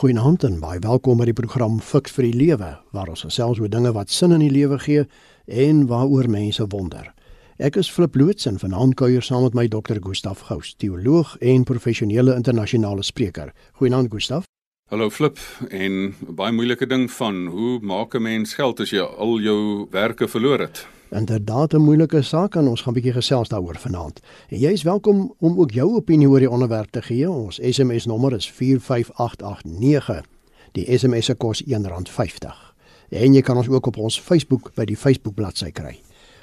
Goeienaand en baie welkom by die program Fix vir die Lewe waar ons gesels oor dinge wat sin in die lewe gee en waaroor mense wonder. Ek is Flip Loots en vanaand kuier saam met my dokter Gustaf Gous, teoloog en professionele internasionale spreker. Goeienaand Gustaf. Hallo Flip en baie moeilike ding van hoe maak 'n mens geld as jy al jou werke verloor het? Inderdaad 'n moeilike saak en ons gaan 'n bietjie gesels daaroor vanaand. En jy is welkom om ook jou opinie oor die onderwerp te gee. Ons SMS nommer is 45889. Die SMS se kos R1.50. En jy kan ons ook op ons Facebook by die Facebook bladsy kry.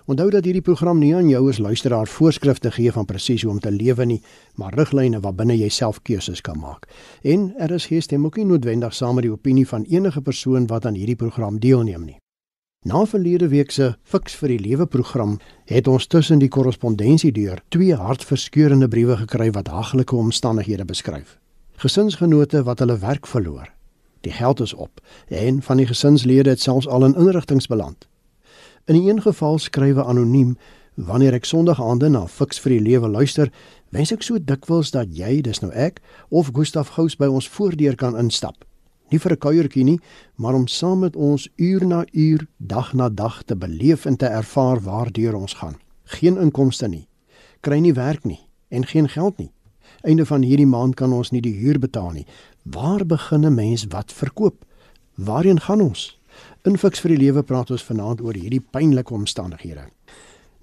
Onthou dat hierdie program nie aan jou as luisteraar voorskrifte gee van presies hoe om te lewe nie, maar riglyne waarbinne jy self keuses kan maak. En er is stem ook nie noodwendig saam met die opinie van enige persoon wat aan hierdie program deelneem nie. Na verlede week se Fix vir die Lewe program het ons tussen die korrespondensie deur twee hartverskeurende briewe gekry wat haglike omstandighede beskryf. Gesinsgenote wat hulle werk verloor. Die geld is op en van die gesinslede het selfs al in inrigtinge beland. In 'n een geval skrywe anoniem wanneer ek Sondag aande na Fix vir die Lewe luister, wens ek so dikwels dat jy, dis nou ek, of Gustaf Gous by ons voordeur kan instap nie vir 'n kuiertjie nie, maar om saam met ons uur na uur, dag na dag te beleef en te ervaar waardeur ons gaan. Geen inkomste nie, kry nie werk nie en geen geld nie. Einde van hierdie maand kan ons nie die huur betaal nie. Waar begin 'n mens wat verkoop? Waarheen gaan ons? In Fix vir die Lewe praat ons vanaand oor hierdie pynlike omstandighede.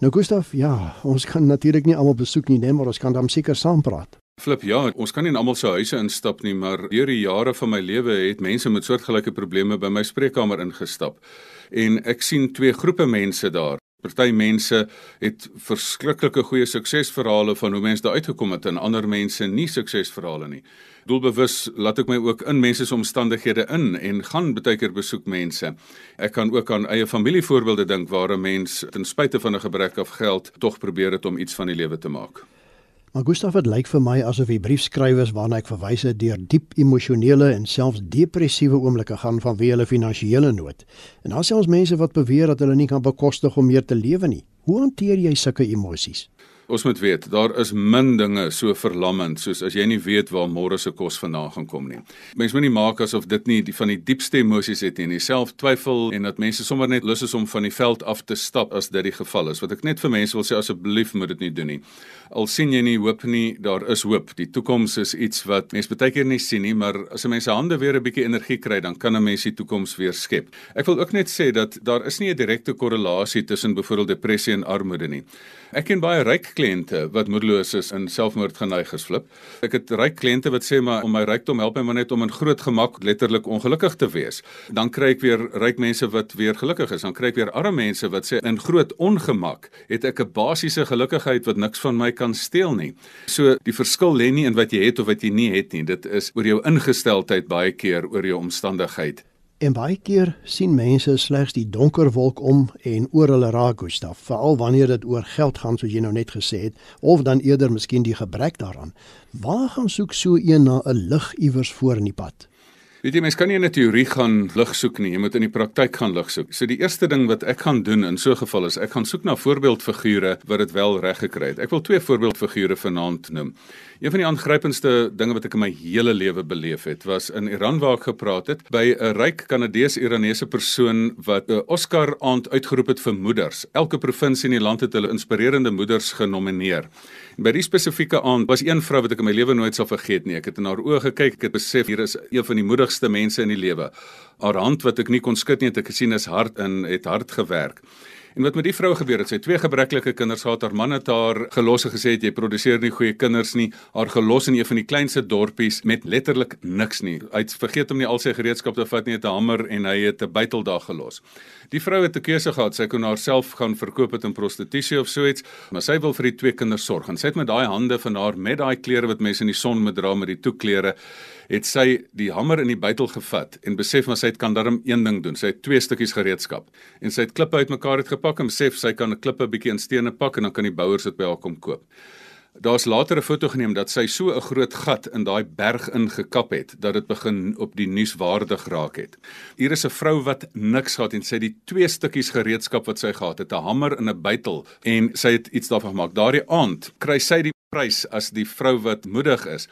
Nou Gustaf, ja, ons kan natuurlik nie almal besoek nie, maar ons kan dan seker saam praat. Flip, ja, ons kan nie in almal se huise instap nie, maar deur die jare van my lewe het mense met soortgelyke probleme by my spreekkamer ingestap. En ek sien twee groepe mense daar. Party mense het verskriklike goeie suksesverhale van hoe mense daar uitgekom het en ander mense nie suksesverhale nie. Doelbewus laat ek my ook in mense se omstandighede in en gaan baie keer besoek mense. Ek kan ook aan eie familievoorbeelde dink waar 'n mens ten spyte van 'n gebrek aan geld tog probeer het om iets van die lewe te maak. Maar Gustaf het lyk vir my asof die briefskrywers waarna ek verwys het deur diep emosionele en selfs depressiewe oomblikke gaan vanweë hulle finansiële nood. En daar selfs mense wat beweer dat hulle nie kan bekostig om meer te lewe nie. Hoe hanteer jy sulke emosies? Ons moet weet, daar is min dinge so verlammend soos as jy nie weet waar môre se kos vandaan gaan kom nie. Mense moet nie maak asof dit nie die van die diepste emosies het nie, self twyfel en dat mense sommer net lus is om van die veld af te stap as dit die geval is. Wat ek net vir mense wil sê asseblief moet dit nie doen nie. Al sien jy nie hoop nie, daar is hoop. Die toekoms is iets wat mense baie keer nie sien nie, maar as 'n mens se hande weer 'n bietjie energie kry, dan kan 'n mens die toekoms weer skep. Ek wil ook net sê dat daar is nie 'n direkte korrelasie tussen byvoorbeeld depressie en armoede nie. Ek ken baie ryk kliënte wat moedeloos is en selfmoord geneig gesflip. Ek het ryk kliënte wat sê maar om my rykdom help my maar net om in groot gemak letterlik ongelukkig te wees. Dan kry ek weer ryk mense wat weer gelukkig is. Dan kry ek weer arme mense wat sê in groot ongemak het ek 'n basiese gelukigheid wat niks van my kan steel nie. So die verskil lê nie in wat jy het of wat jy nie het nie. Dit is oor jou ingesteldheid baie keer oor jou omstandigheid. En baie keer sien mense slegs die donker wolk om en oor hulle raak Gustaf, veral wanneer dit oor geld gaan soos jy nou net gesê het, of dan eerder miskien die gebrek daaraan. Waar gaan soek so een na 'n lig iewers voor in die pad? Weet jy mens kan nie in 'n teorie gaan lig soek nie, jy moet in die praktyk gaan lig soek. So die eerste ding wat ek gaan doen in so 'n geval is ek gaan soek na voorbeeldfigure wat dit wel reg gekry het. Ek wil twee voorbeeldfigure vanaand noem. Een van die aangrypendste dinge wat ek in my hele lewe beleef het, was in Iran waar ek gepraat het by 'n ryk Kanadees-Iranese persoon wat 'n Oscar aand uitgeroep het vir moeders. Elke provinsie in die land het hulle inspirerende moeders genomineer. By die spesifieke aand was een vrou wat ek in my lewe nooit sal vergeet nie. Ek het in haar oë gekyk, ek het besef hier is een van die moedigste mense in die lewe. Haar hand wat ek nie kon skud nie, het ek gesien is hard en het hard gewerk. En wat met die vrou gebeur het, sy twee gebreklike kinders gehad. Haar man het haar gelos en gesê jy produseer nie goeie kinders nie. Haar gelos in een van die kleinste dorpies met letterlik niks nie. Hy het vergeet om nie al sy gereedskap te vat nie, het 'n hamer en hy het 'n bytel daar gelos. Die vrou het 'n keuse gehad. Sy kon haarself gaan verkoop het in prostitusie of so iets, maar sy wil vir die twee kinders sorg. En sy het met daai hande van haar met daai klere wat mense in die son moet dra met die toeklere, het sy die hamer in die bytel gevat en besef maar sy het kan darm een ding doen. Sy het twee stukkies gereedskap en sy het klippe uitmekaar uitgepak en besef sy kan 'n klippe bietjie in stene pak en dan kan die bouers dit by haar kom koop. Daar's later 'n foto geneem dat sy so 'n groot gat in daai berg ingekap het dat dit begin op die nuus waardig raak het. Hier is 'n vrou wat niks gehad en sy het die twee stukkies gereedskap wat sy gehad het, 'n hamer en 'n bytel en sy het iets daarvan gemaak. Daardie aand kry sy die prys as die vrou wat moedig is.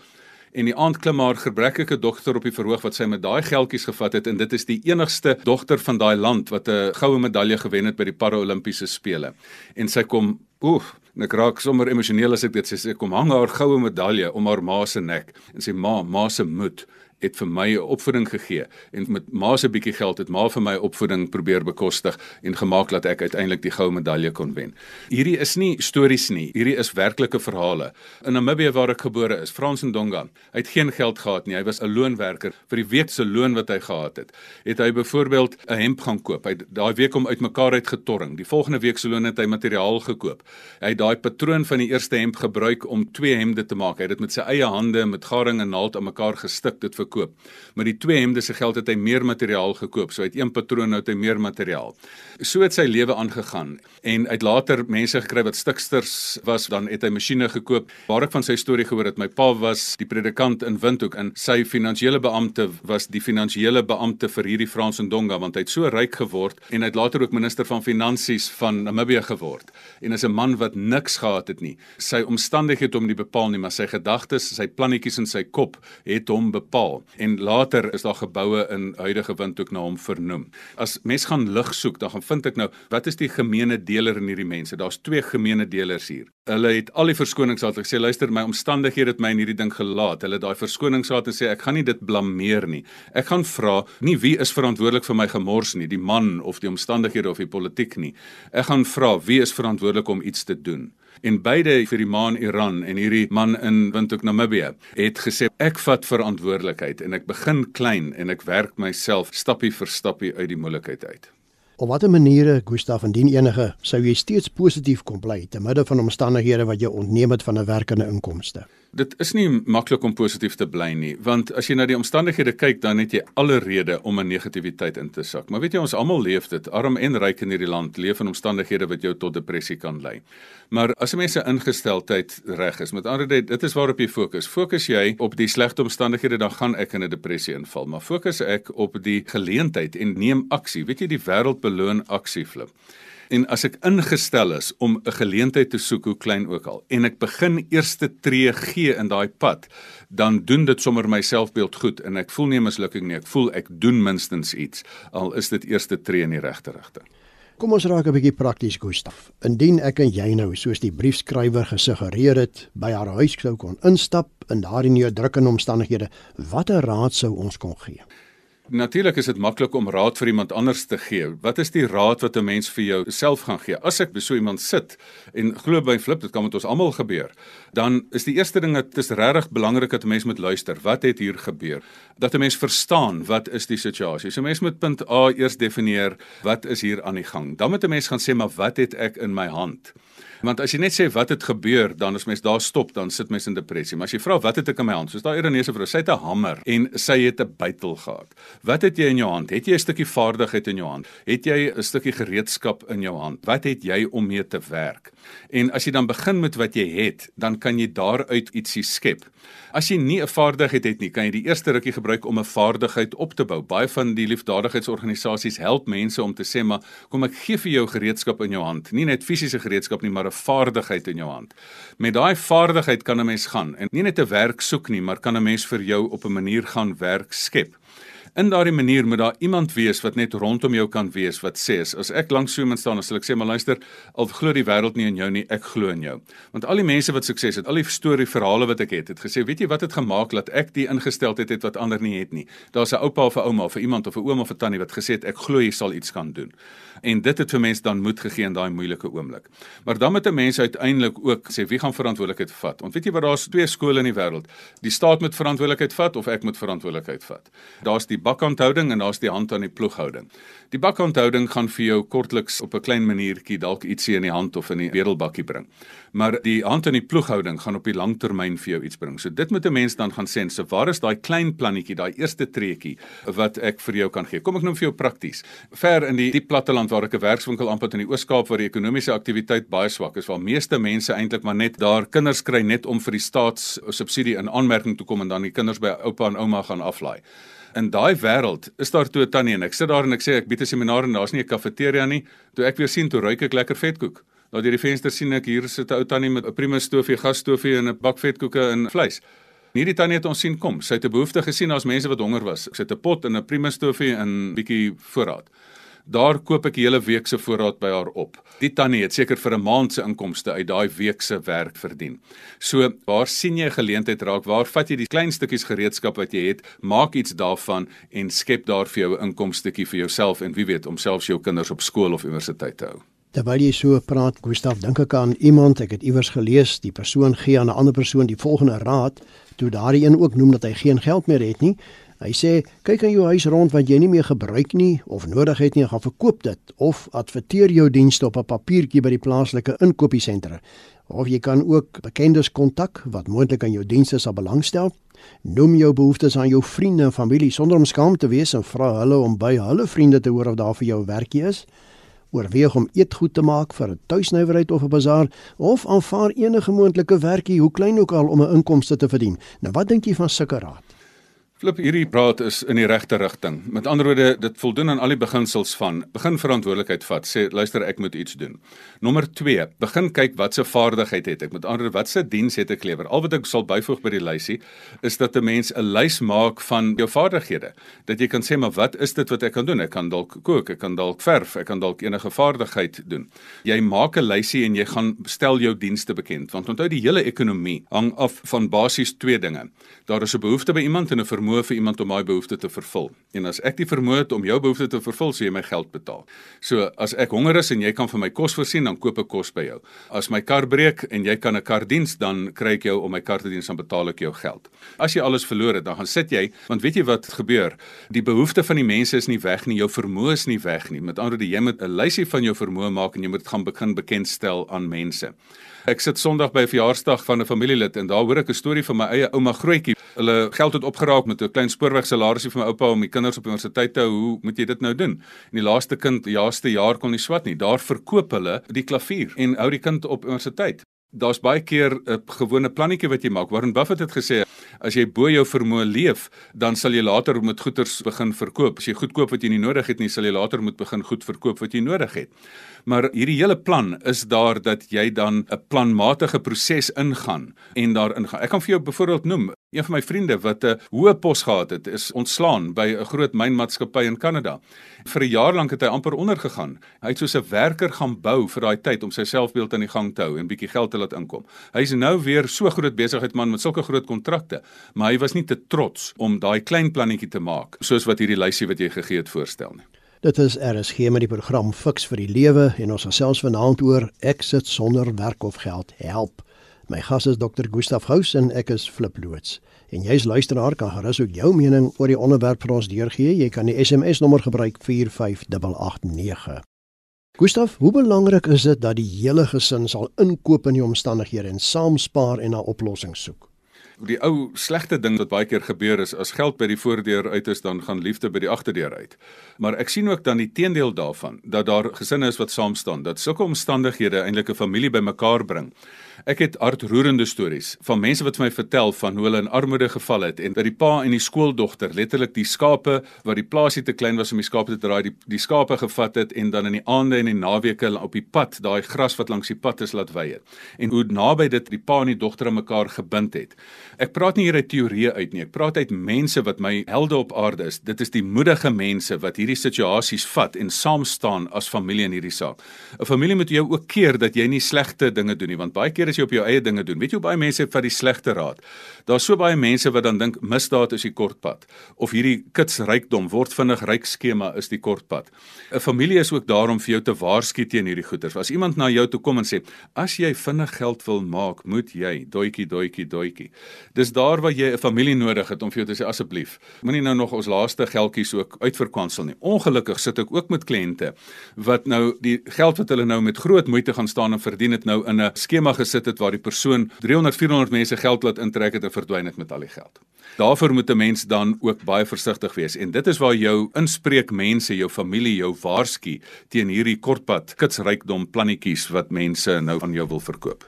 En die aand klim haar gebrekkige dogter op die verhoog wat sy met daai geldjies gevat het en dit is die enigste dogter van daai land wat 'n goue medalje gewen het by die Paralympiese spele. En sy kom, oef, ek raak sommer emosioneel as ek dit sê, sy kom hang haar goue medalje om haar ma se nek en sê ma, ma se moed het vir my 'n opvoeding gegee en met ma se bietjie geld het ma vir my opvoeding probeer bekostig en gemaak dat ek uiteindelik die goue medalje kon wen. Hierdie is nie stories nie, hierdie is werklike verhale. In Namibië waar ek gebore is, Frans Ndonga, hy het geen geld gehad nie. Hy was 'n loonwerker vir die week se loon wat hy gehad het. Het hy byvoorbeeld 'n hemp gaan koop. Hy het daai week om uitmekaar uit getorring. Die volgende week se loon het hy materiaal gekoop. Hy het daai patroon van die eerste hemp gebruik om twee hemde te maak. Hy het dit met sy eie hande met garing en naald aan mekaar gestik dit vir gekoop. Met die twee hemde se geld het hy meer materiaal gekoop. So het een patroon nou het hy meer materiaal. So het sy lewe aangegaan en uit later mense gekry wat stiksters was, dan het hy masjiene gekoop. Waar ek van sy storie gehoor het, my pa was die predikant in Windhoek en sy finansiële beampte was die finansiële beampte vir hierdie Frans en Donga want hy het so ryk geword en hy het later ook minister van finansies van Namibië geword. En is 'n man wat niks gehad het nie. Sy omstandighede het hom nie bepaal nie, maar sy gedagtes, sy plannetjies in sy kop het hom bepaal en later is daar geboue in huidige Windhoek na hom vernoem. As mens gaan lig soek, dan gaan vind ek nou wat is die gemeene deler in hierdie mense? Daar's twee gemeene delers hier. Hulle het al die verskonings gehad. Ek sê luister, my omstandighede het my in hierdie ding gelaat. Hulle het daai verskonings gehad en sê ek gaan nie dit blameer nie. Ek gaan vra nie wie is verantwoordelik vir my gemors nie, die man of die omstandighede of die politiek nie. Ek gaan vra wie is verantwoordelik om iets te doen en beide vir die man Iran en hierdie man in Windhoek Namibië het gesê ek vat verantwoordelikheid en ek begin klein en ek werk myself stappie vir stappie uit die moeilikheid uit. Op watter maniere, Gustaf, indien enige, sou jy steeds positief kon bly te midde van omstandighede wat jou ontneem het van 'n werkende inkomste? Dit is nie maklik om positief te bly nie, want as jy na die omstandighede kyk, dan het jy alle rede om 'n negativiteit in te sak. Maar weet jy, ons almal leef dit, arm en ryk in hierdie land, leef in omstandighede wat jou tot depressie kan lei. Maar as 'n mens se ingesteldheid reg is, met ander woorde, dit is waarop jy fokus. Fokus jy op die slegte omstandighede, dan gaan ek in 'n depressie inval. Maar fokus ek op die geleentheid en neem aksie. Weet jy, die wêreld beloon aksie flip. En as ek ingestel is om 'n geleentheid te soek hoe klein ook al en ek begin eerste tree gee in daai pad, dan doen dit sommer my selfbeeld goed en ek voel nie mislukking nie, ek voel ek doen minstens iets al is dit eerste tree in die regte rigting. Kom ons raak 'n bietjie prakties, Gustaf. Indien ek en jy nou, soos die briefskrywer gesuggereer het, by haar huis sou kon instap in daardie neerdrukkende omstandighede, watter raad sou ons kon gee? Natuurlik is dit maklik om raad vir iemand anders te gee. Wat is die raad wat 'n mens vir jou self gaan gee? As ek beso iemand sit en glo by flip, dit kan met ons almal gebeur. Dan is die eerste ding dit is regtig belangrik dat 'n mens moet luister. Wat het hier gebeur? Dat 'n mens verstaan wat is die situasie. So 'n mens moet punt A eers definieer wat is hier aan die gang. Dan moet 'n mens gaan sê maar wat het ek in my hand? Want as jy net sê wat het gebeur, dan as mens daar stop, dan sit mens in depressie. Maar as jy vra wat het ek in my hand? Soos daai Iranese vrou, sy het 'n hamer en sy het 'n bytel gehad. Wat het jy in jou hand? Het jy 'n stukkie vaardigheid in jou hand? Het jy 'n stukkie gereedskap in jou hand? Wat het jy om mee te werk? En as jy dan begin met wat jy het, dan kan jy daaruit ietsie skep. As jy nie 'n vaardigheid het nie, kan jy die eerste rukkie gebruik om 'n vaardigheid op te bou. Baie van die liefdadigheidsorganisasies help mense om te sê maar kom ek gee vir jou gereedskap in jou hand. Nie net fisiese gereedskap nie, maar 'n vaardigheid in jou hand. Met daai vaardigheid kan 'n mens gaan en nie net 'n werk soek nie, maar kan 'n mens vir jou op 'n manier gaan werk skep. In daardie manier moet daar iemand wees wat net rondom jou kan wees wat sê as ek langs iemand staan dan sal ek sê maar luister al glo die wêreld nie in jou nie ek glo in jou. Want al die mense wat sukses het al die storie verhale wat ek het het gesê weet jy wat het gemaak dat ek die ingesteldheid het wat ander nie het nie? Daar's 'n oupa of 'n ouma of 'n iemand of 'n oom of 'n tannie wat gesê het ek glo jy sal iets kan doen en dit het vir mense dan moed gegee in daai moeilike oomblik maar dan moet 'n mens uiteindelik ook sê wie gaan verantwoordelikheid vat want weet jy wat daar's twee skole in die wêreld die staat moet verantwoordelikheid vat of ek moet verantwoordelikheid vat daar's die bakhandhouding en daar's die hand aan die ploeghouding. Die bakhandhouding gaan vir jou kortliks op 'n klein maniertjie dalk ietsie in die hand of in die wedelbakkie bring. Maar die hand aan die ploeghouding gaan op die langtermyn vir jou iets bring. So dit moet 'n mens dan gaan sê, so waar is daai klein plannetjie, daai eerste treetjie wat ek vir jou kan gee? Kom ek noem vir jou prakties. Ver in die diep platteland waar ek 'n werkswinkel aanpad in die Oos-Kaap waar die ekonomiese aktiwiteit baie swak is, waar meeste mense eintlik maar net daar kinders kry net om vir die staatssubsidie in aanmerking te kom en dan die kinders by oupa en ouma gaan aflaai in daai wêreld is daar toe 'n tannie en ek sit daar en ek sê ek bied 'n seminar en daar's nie 'n kafeteria nie. Toe ek weer sien toe ruik ek lekker vetkoek. Daar deur die venster sien ek hier sit 'n ou tannie met 'n prima stoofie, gasstoofie en 'n bak vetkoeke en vleis. Hierdie tannie het ons sien kom. Sy het 'n behoefte gesien as mense wat honger was. Sy het 'n pot en 'n Primus stofie en bietjie voorraad. Daar koop ek die hele week se voorraad by haar op. Die tannie het seker vir 'n maand se inkomste uit daai week se werk verdien. So, waar sien jy geleentheid raak? Waar vat jy die klein stukkies gereedskap wat jy het, maak iets daarvan en skep daar vir jou 'n inkomstetjie vir jouself en wie weet om selfs jou kinders op skool of universiteit te hou. Terwyl jy so praat, Gustaf, dink ek aan iemand, ek het iewers gelees, die persoon gee aan 'n ander persoon die volgende raad, toe daardie een ook noem dat hy geen geld meer het nie. Hy sê: "Kyk in jou huis rond wat jy nie meer gebruik nie of nodig het nie, gaan verkoop dit of adverteer jou dienste op 'n papiertjie by die plaaslike inkopiesentrum. Of jy kan ook bekendes kontak wat moontlik aan jou dienste sal belangstel. Noem jou behoeftes aan jou vriende en familie sonder om skaam te wees en vra hulle om by hulle vriende te hoor of daar vir jou werkie is." oorweeg om eetgoed te maak vir 'n tuisnywerheid of 'n bazaar of aanvaar enige moontlike werkie hoe klein ook al om 'n inkomste te verdien. Nou wat dink jy van sulke raad? Flip hierdie praat is in die regte rigting. Met ander woorde, dit voldoen aan al die beginsels van begin verantwoordelikheid vat. Sê luister, ek moet iets doen. Nommer 2, begin kyk wat se vaardigheid het ek. Met ander woorde, wat se diens het ek lewer? Al wat ek sal byvoeg by die lysie is dat 'n mens 'n lys maak van jou vaardighede. Dat jy kan sê maar wat is dit wat ek kan doen? Ek kan dalk kook, ek kan dalk verf, ek kan dalk enige vaardigheid doen. Jy maak 'n lysie en jy gaan stel jou dienste bekend. Want onthou die hele ekonomie hang af van basies twee dinge. Daar is 'n behoefte by iemand en 'n vermoë vermoë vir iemand om daai behoefte te vervul. En as ek die vermoë het om jou behoefte te vervul, sê jy my geld betaal. So as ek honger is en jy kan vir my kos voorsien, dan koop ek kos by jou. As my kar breek en jy kan 'n kar diens, dan kry ek jou om my kar te diens, dan betaal ek jou geld. As jy alles verloor het, dan gaan sit jy, want weet jy wat gebeur? Die behoefte van die mense is nie weg nie, jou vermoë is nie weg nie. Met ander woorde, jy moet 'n lysie van jou vermoë maak en jy moet dit gaan begin bekendstel aan mense. Ek sit Sondag by 'n verjaarsdag van 'n familielid en daar hoor ek 'n storie van my eie ouma Grootjie. Hulle geld het opgeraak met 'n klein spoorwegsalarisie vir my oupa om die kinders op universiteit te hou. Hoe moet jy dit nou doen? En die laaste kind, jaaste jaar kon nie swat nie. Daar verkoop hulle die klavier en hou die kind op universiteit. Daar's baie keer 'n gewone plannetjie wat jy maak. Warren Buffett het gesê as jy bo jou vermoë leef, dan sal jy later met goederes begin verkoop. As jy goed koop wat jy nie nodig het nie, sal jy later moet begin goed verkoop wat jy nodig het. Maar hierdie hele plan is daar dat jy dan 'n planmatige proses ingaan en daar ingaan. Ek kan vir jou byvoorbeeld noem, een van my vriende wat 'n hoë pos gehad het, is ontslaan by 'n groot mynmaatskappy in Kanada. Vir 'n jaar lank het hy amper ondergegaan. Hy het soos 'n werker gaan bou vir daai tyd om sy selfbeeld aan die gang te hou en bietjie geld te laat inkom. Hy is nou weer so groot besigheidsman met sulke groot kontrakte, maar hy was nie te trots om daai klein plannetjie te maak soos wat hierdie lysie wat jy gegee het voorstel nie. Dit is RSG met die program Fix vir die Lewe en ons gesels vanaand oor ek sit sonder werk of geld help. My gas is Dr. Gustaf Gous en ek is Flip Loots. En jy's luisteraar kan gerus ook jou mening oor die onderwerp vir ons deurgee. Jy kan die SMS nommer gebruik 45889. Gustaf, hoe belangrik is dit dat die hele gesin sal inkoop in die omstandighede en saam spaar en 'n oplossing soek? Die ou slegte ding wat baie keer gebeur is as geld by die voordeur uit is dan gaan liefde by die agterdeur uit. Maar ek sien ook dan die teendeel daarvan dat daar gesinne is wat saam staan, dat sulke omstandighede eintlik 'n familie bymekaar bring. Ek het hartroerende stories van mense wat vir my vertel van hoe hulle in armoede geval het en dat die pa en die skooldogter letterlik die skape wat die plaasie te klein was om die skape te draai, die, die skape gevat het en dan in die aande en die naweke op die pad, daai gras wat langs die pad is laat wei het. En hoe naby dit die pa en die dogter aan mekaar gebind het. Ek praat nie hier uit teorieë uit nie. Ek praat uit mense wat my helde op aarde is. Dit is die moedige mense wat hierdie situasies vat en saam staan as familie in hierdie saak. 'n Familie moet jou ook keer dat jy nie slegte dinge doen nie, want baie as jy op jou eie dinge doen, weet jy hoe baie mense vat die slegte raad. Daar's so baie mense wat dan dink misdaad is die kortpad of hierdie kits rykdom word vinnig ryk skema is die kortpad. 'n Familie is ook daarom vir jou te waarsku teen hierdie goeters. As iemand na jou toe kom en sê, "As jy vinnig geld wil maak, moet jy doetjie doetjie doetjie." Dis daar waar jy 'n familie nodig het om vir jou te sê asseblief, moenie nou nog ons laaste geldjies ook uitverkwansel nie. Ongelukkig sit ek ook met kliënte wat nou die geld wat hulle nou met groot moeite gaan staan en verdien het nou in 'n skema gesit het waar die persoon 300 400 mense geld laat intrek het en verdwyn het met al die geld. Daarvoor moet 'n mens dan ook baie versigtig wees en dit is waar jou inspreek mense, jou familie jou waarsku teen hierdie kortpad kitsrykdom plannetjies wat mense nou aan jou wil verkoop.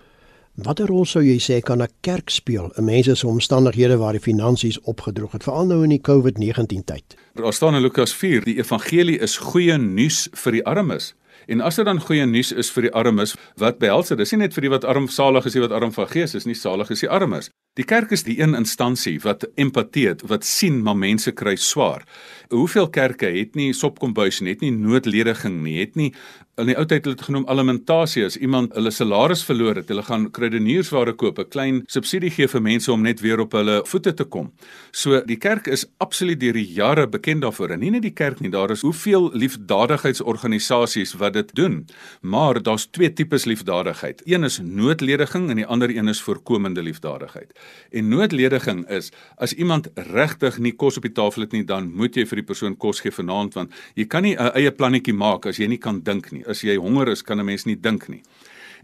Watter rol sou jy sê kan 'n kerk speel in mense se omstandighede waar die finansies opgedroog het, veral nou in die COVID-19 tyd? Daar staan in Lukas 4, die evangelie is goeie nuus vir die armes. En as dit dan goeie nuus is vir die armes, wat behels dit? Dis nie net vir die wat armsalig is, die wat arm van gees is nie, salig is die armes. Die kerk is die een instansie wat empatie het, wat sien maar mense kry swaar. Hoeveel kerke het nie sopkombuis nie, het nie noodlediging nie, het nie in die ou tyd het dit genoem alimentasie as iemand hulle salaris verloor het, hulle gaan kruideniersware koop, 'n klein subsidie gee vir mense om net weer op hulle voete te kom. So die kerk is absoluut deur die jare bekend daarvoor. En nie net die kerk nie, daar is hoeveel liefdadigheidsorganisasies wat dit doen. Maar daar's twee tipes liefdadigheid. Een is noodlediging en die ander een is voorkomende liefdadigheid. En noodlediging is as iemand regtig nie kos op die tafel het nie, dan moet jy vir die persoon kos gee vanaand want jy kan nie 'n eie plannetjie maak as jy nie kan dink nie as jy honger is, kan 'n mens nie dink nie.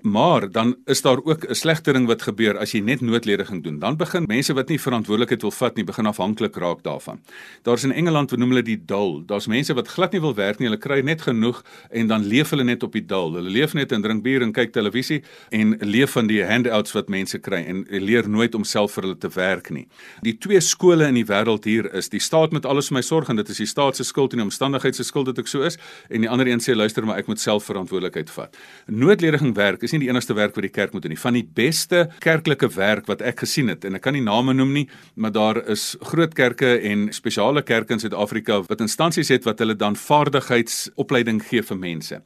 Maar dan is daar ook 'n slegte ding wat gebeur as jy net noodlediging doen. Dan begin mense wat nie verantwoordelikheid wil vat nie, begin afhanklik raak daarvan. Daar's in Engeland, we noem hulle die dole. Daar's mense wat glad nie wil werk nie, hulle kry net genoeg en dan leef hulle net op die dole. Hulle leef net en drink bier en kyk televisie en leef van die handouts wat mense kry en leer nooit om self vir hulle te werk nie. Die twee skole in die wêreld hier is die staat moet alles vir my sorg en dit is die staat se skuld en die omstandighede se skuld dat ek so is en die ander een sê luister maar ek moet self verantwoordelikheid vat. Noodlediging werk is nie die enigste werk wat die kerk moet doen nie. Van die beste kerklike werk wat ek gesien het en ek kan nie name noem nie, maar daar is groot kerke en spesiale kerke in Suid-Afrika wat instansies het wat hulle dan vaardigheidsopleiding gee vir mense.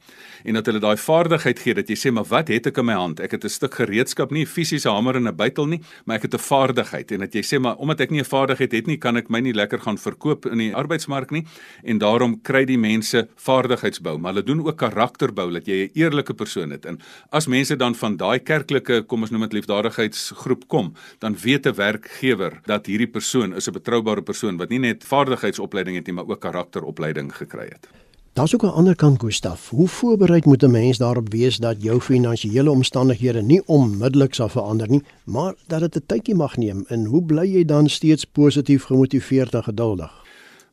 En dat hulle daai vaardigheid gee dat jy sê maar wat het ek in my hand? Ek het 'n stuk gereedskap, nie 'n fisiese hamer en 'n bytel nie, maar ek het 'n vaardigheid en dat jy sê maar omdat ek nie 'n vaardigheid het nie, kan ek my nie lekker gaan verkoop in die arbeidsmark nie en daarom kry die mense vaardigheidsbou, maar hulle doen ook karakterbou dat jy 'n eerlike persoon het. En as mense dan van daai kerklike, kom ons noem dit liefdadigheidsgroep kom, dan weet 'n werkgewer dat hierdie persoon is 'n betroubare persoon wat nie net vaardigheidsopleiding het nie, maar ook karakteropleiding gekry het. Daar's ook 'n ander kant Gustaf. Hoe voorbereid moet 'n mens daarop wees dat jou finansiële omstandighede nie onmiddellik sal verander nie, maar dat dit 'n tydjie mag neem en hoe bly jy dan steeds positief gemotiveerd en geduldig?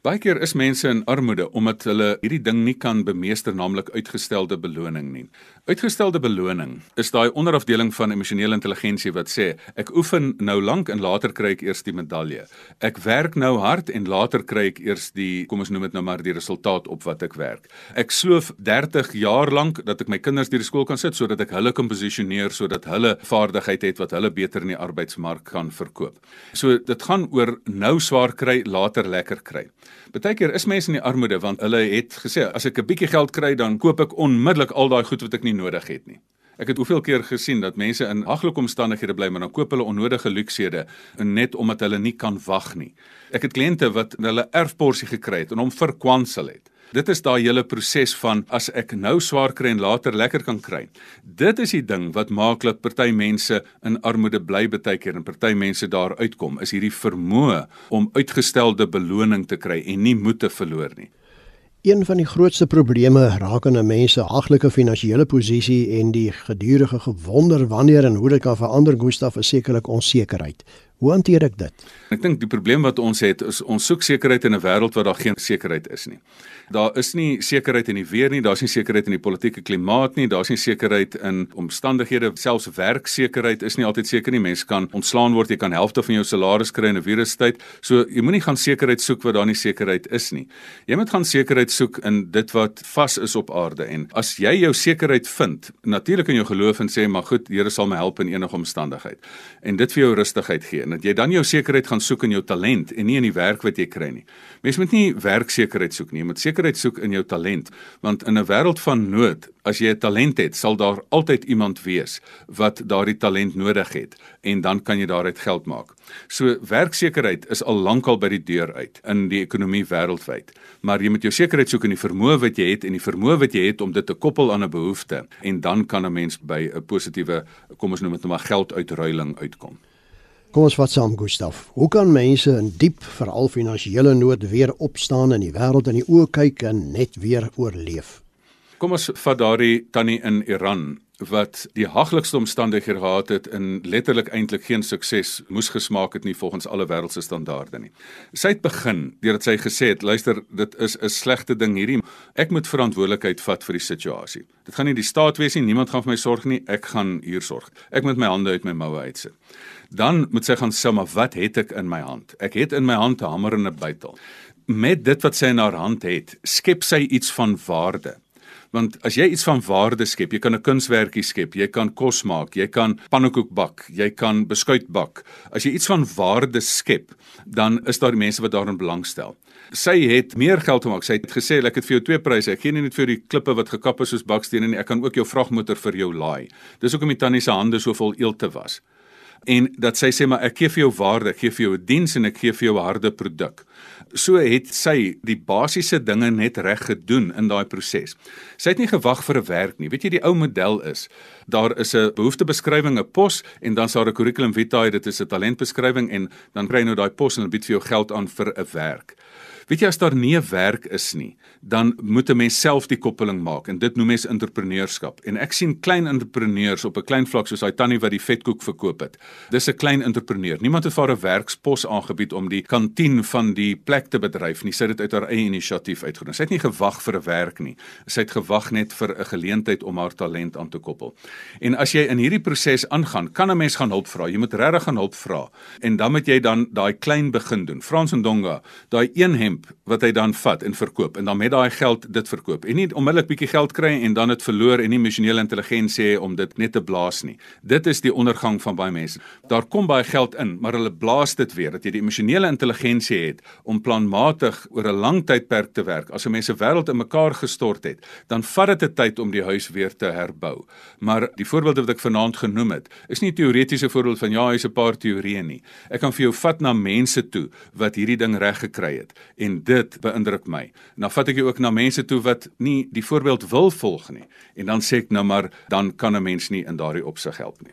Baie keer is mense in armoede omdat hulle hierdie ding nie kan bemeester naamlik uitgestelde beloning nie. Uitgestelde beloning is daai onderafdeling van emosionele intelligensie wat sê ek oefen nou lank en later kry ek eers die medalje. Ek werk nou hard en later kry ek eers die kom ons noem dit nou maar die resultaat op wat ek werk. Ek sloof 30 jaar lank dat ek my kinders deur die skool kan sit sodat ek hulle kan posisioneer sodat hulle vaardigheid het wat hulle beter in die arbeidsmark kan verkoop. So dit gaan oor nou swaar kry, later lekker kry. Partykeer is mense in die armoede want hulle het gesê as ek 'n bietjie geld kry dan koop ek onmiddellik al daai goed wat ek nie nodig het nie. Ek het hoeveel keer gesien dat mense in haglike omstandighede bly maar dan koop hulle onnodige luksede net omdat hulle nie kan wag nie. Ek het kliënte wat hulle erfporsie gekry het en hom verkwansel het. Dit is daai hele proses van as ek nou swaar kry en later lekker kan kry. Dit is die ding wat maak dat party mense in armoede bly baie keer en party mense daar uitkom, is hierdie vermoë om uitgestelde beloning te kry en nie moed te verloor nie. Een van die grootste probleme rakende mense haglike finansiële posisie en die gedurende gewonder wanneer en hoe dit kan verander Gustaf is sekerlik onsekerheid. Hoe hanteer ek dit? Ek dink die probleem wat ons het is ons soek sekerheid in 'n wêreld waar daar geen sekerheid is nie. Daar is nie sekerheid in die weer nie, daar's nie sekerheid in die politieke klimaat nie, daar's nie sekerheid in omstandighede, selfs werksekerheid is nie altyd seker nie. Mense kan ontslaan word, jy kan helfte van jou salaris kry in 'n virustyd. So jy moenie gaan sekerheid soek waar daar nie sekerheid is nie. Jy moet gaan sekerheid soek in dit wat vas is op aarde en as jy jou sekerheid vind, natuurlik in jou geloof en sê maar goed, Here sal my help in enige omstandigheid en dit vir jou rustigheid gee dat jy dan jou sekerheid gaan soek in jou talent en nie in die werk wat jy kry nie. Mens moet nie werksekerheid soek nie, jy moet sekerheid soek in jou talent, want in 'n wêreld van nood, as jy 'n talent het, sal daar altyd iemand wees wat daardie talent nodig het en dan kan jy daaruit geld maak. So werksekerheid is al lankal by die deur uit in die ekonomie wêreldwyd, maar jy moet jou sekerheid soek in die vermoë wat jy het en die vermoë wat jy het om dit te koppel aan 'n behoefte en dan kan 'n mens by 'n positiewe kom ons noem dit nou maar gelduitruiling uitkom. Kom ons vat saam Gustaf. Hoe kan mense in diep veral finansiële nood weer opstaan en die wêreld in die oë kyk en net weer oorleef? Kom ons vat daardie tannie in Iran wat die haglikste omstandighede gehad het en letterlik eintlik geen sukses moes gesmaak het nie volgens alle wêreldse standaarde nie. Sy het begin deurdat sy gesê het, luister, dit is 'n slegte ding hierdie. Ek moet verantwoordelikheid vat vir die situasie. Dit gaan nie die staat wees nie, niemand gaan vir my sorg nie, ek gaan hier sorg. Ek moet my hande uit my moue uitsit. Dan moet sy gaan sê, maar wat het ek in my hand? Ek het in my hand 'n hamer en 'n bytel. Met dit wat sy in haar hand het, skep sy iets van waarde Want as jy iets van waarde skep, jy kan 'n kunswerkie skep, jy kan kos maak, jy kan pannekoek bak, jy kan beskuit bak. As jy iets van waarde skep, dan is daar mense wat daarin belangstel. Sy het meer geld gemaak. Sy het gesê ek het vir jou twee pryse. Ek gee nie net vir die klippe wat gekap is soos bakstene nie, ek kan ook jou vragmotor vir jou laai. Dis hoekom die tannie se hande so vol eelte was en dat sy sê maar ek gee vir jou waarde, ek gee vir jou 'n diens en ek gee vir jou 'n harde produk. So het sy die basiese dinge net reg gedoen in daai proses. Sy het nie gewag vir 'n werk nie. Weet jy die ou model is, daar is 'n behoeftebeskrywing, 'n pos en dan is daar 'n curriculum vitae, dit is 'n talentbeskrywing en dan kry jy nou daai pos en hulle bied vir jou geld aan vir 'n werk. Weet jy as daar nie werk is nie, dan moet 'n mens self die koppeling maak en dit noem mens entrepreneurskap. En ek sien klein entrepreneurs op 'n klein vlak soos daai tannie wat die vetkoek verkoop het. Dis 'n klein entrepreneur. Niemand het vir haar 'n werkspos aangebied om die kantien van die plek te bedryf nie. Sy het dit uit haar eie inisiatief uitgedoen. Sy het nie gewag vir 'n werk nie. Sy het gewag net vir 'n geleentheid om haar talent aan te koppel. En as jy in hierdie proses aangaan, kan 'n mens gaan hulp vra. Jy moet regtig gaan hulp vra. En dan moet jy dan daai klein begin doen. Frans en Donga, daai een hemp wat hy dan vat en verkoop en dan met daai geld dit verkoop en nie onmiddellik bietjie geld kry en dan dit verloor en nie emosionele intelligensie om dit net te blaas nie. Dit is die ondergang van baie mense. Daar kom baie geld in, maar hulle blaas dit weer dat jy die emosionele intelligensie het om planmatig oor 'n lang tydperk te werk. As 'n mens se wêreld in mekaar gestort het, dan vat dit 'n tyd om die huis weer te herbou. Maar die voorbeelde wat ek vanaand genoem het, is nie teoretiese voorbeeld van ja, hy's 'n paar teorieë nie. Ek kan vir jou vat na mense toe wat hierdie ding reg gekry het en dit beïndruk my. En dan vat ek jou ook na mense toe wat nie die voorbeeld wil volg nie. En dan sê ek nou maar dan kan 'n mens nie in daardie opsig help nie.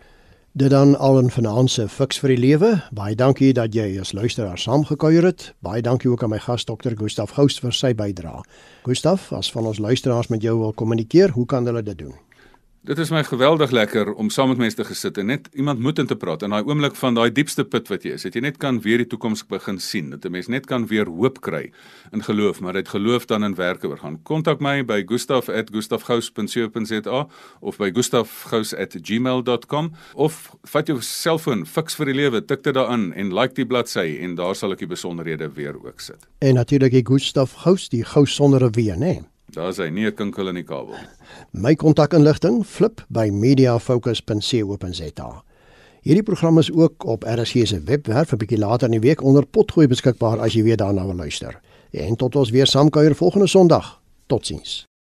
Dit dan al 'n finansie fiks vir die lewe. Baie dankie dat jy as luisteraar saamgekuier het. Baie dankie ook aan my gas Dr. Gustaf Gous vir sy bydrae. Gustaf, as van ons luisteraars met jou wil kommunikeer, hoe kan hulle dit doen? Dit is my geweldig lekker om saam met mense te gesit en net iemand moet in te praat in daai oomblik van daai diepste put wat jy is. Dat jy net kan weer die toekoms begin sien. Dat 'n mens net kan weer hoop kry in geloof, maar dit geloof dan in werke oorgaan. Kontak my by gustaf@gustafgous.co.za of by gustafgous@gmail.com of vat jou selfoon, fiks vir die lewe, tik dit daarin en like die bladsy en daar sal ek die besonderhede weer ook sit. En natuurlik die Gustaf Gous, die gous sonder 'n w, né? Nee. Daar is hy, nie 'n kinkel in die kabel. My kontakinligting flip by mediafocus.co.za. Hierdie program is ook op RSG se webwerf 'n bietjie later in die week onder potgooi beskikbaar as jy weer daarna wil luister. En tot ons weer saamkuier volgende Sondag. Totsiens.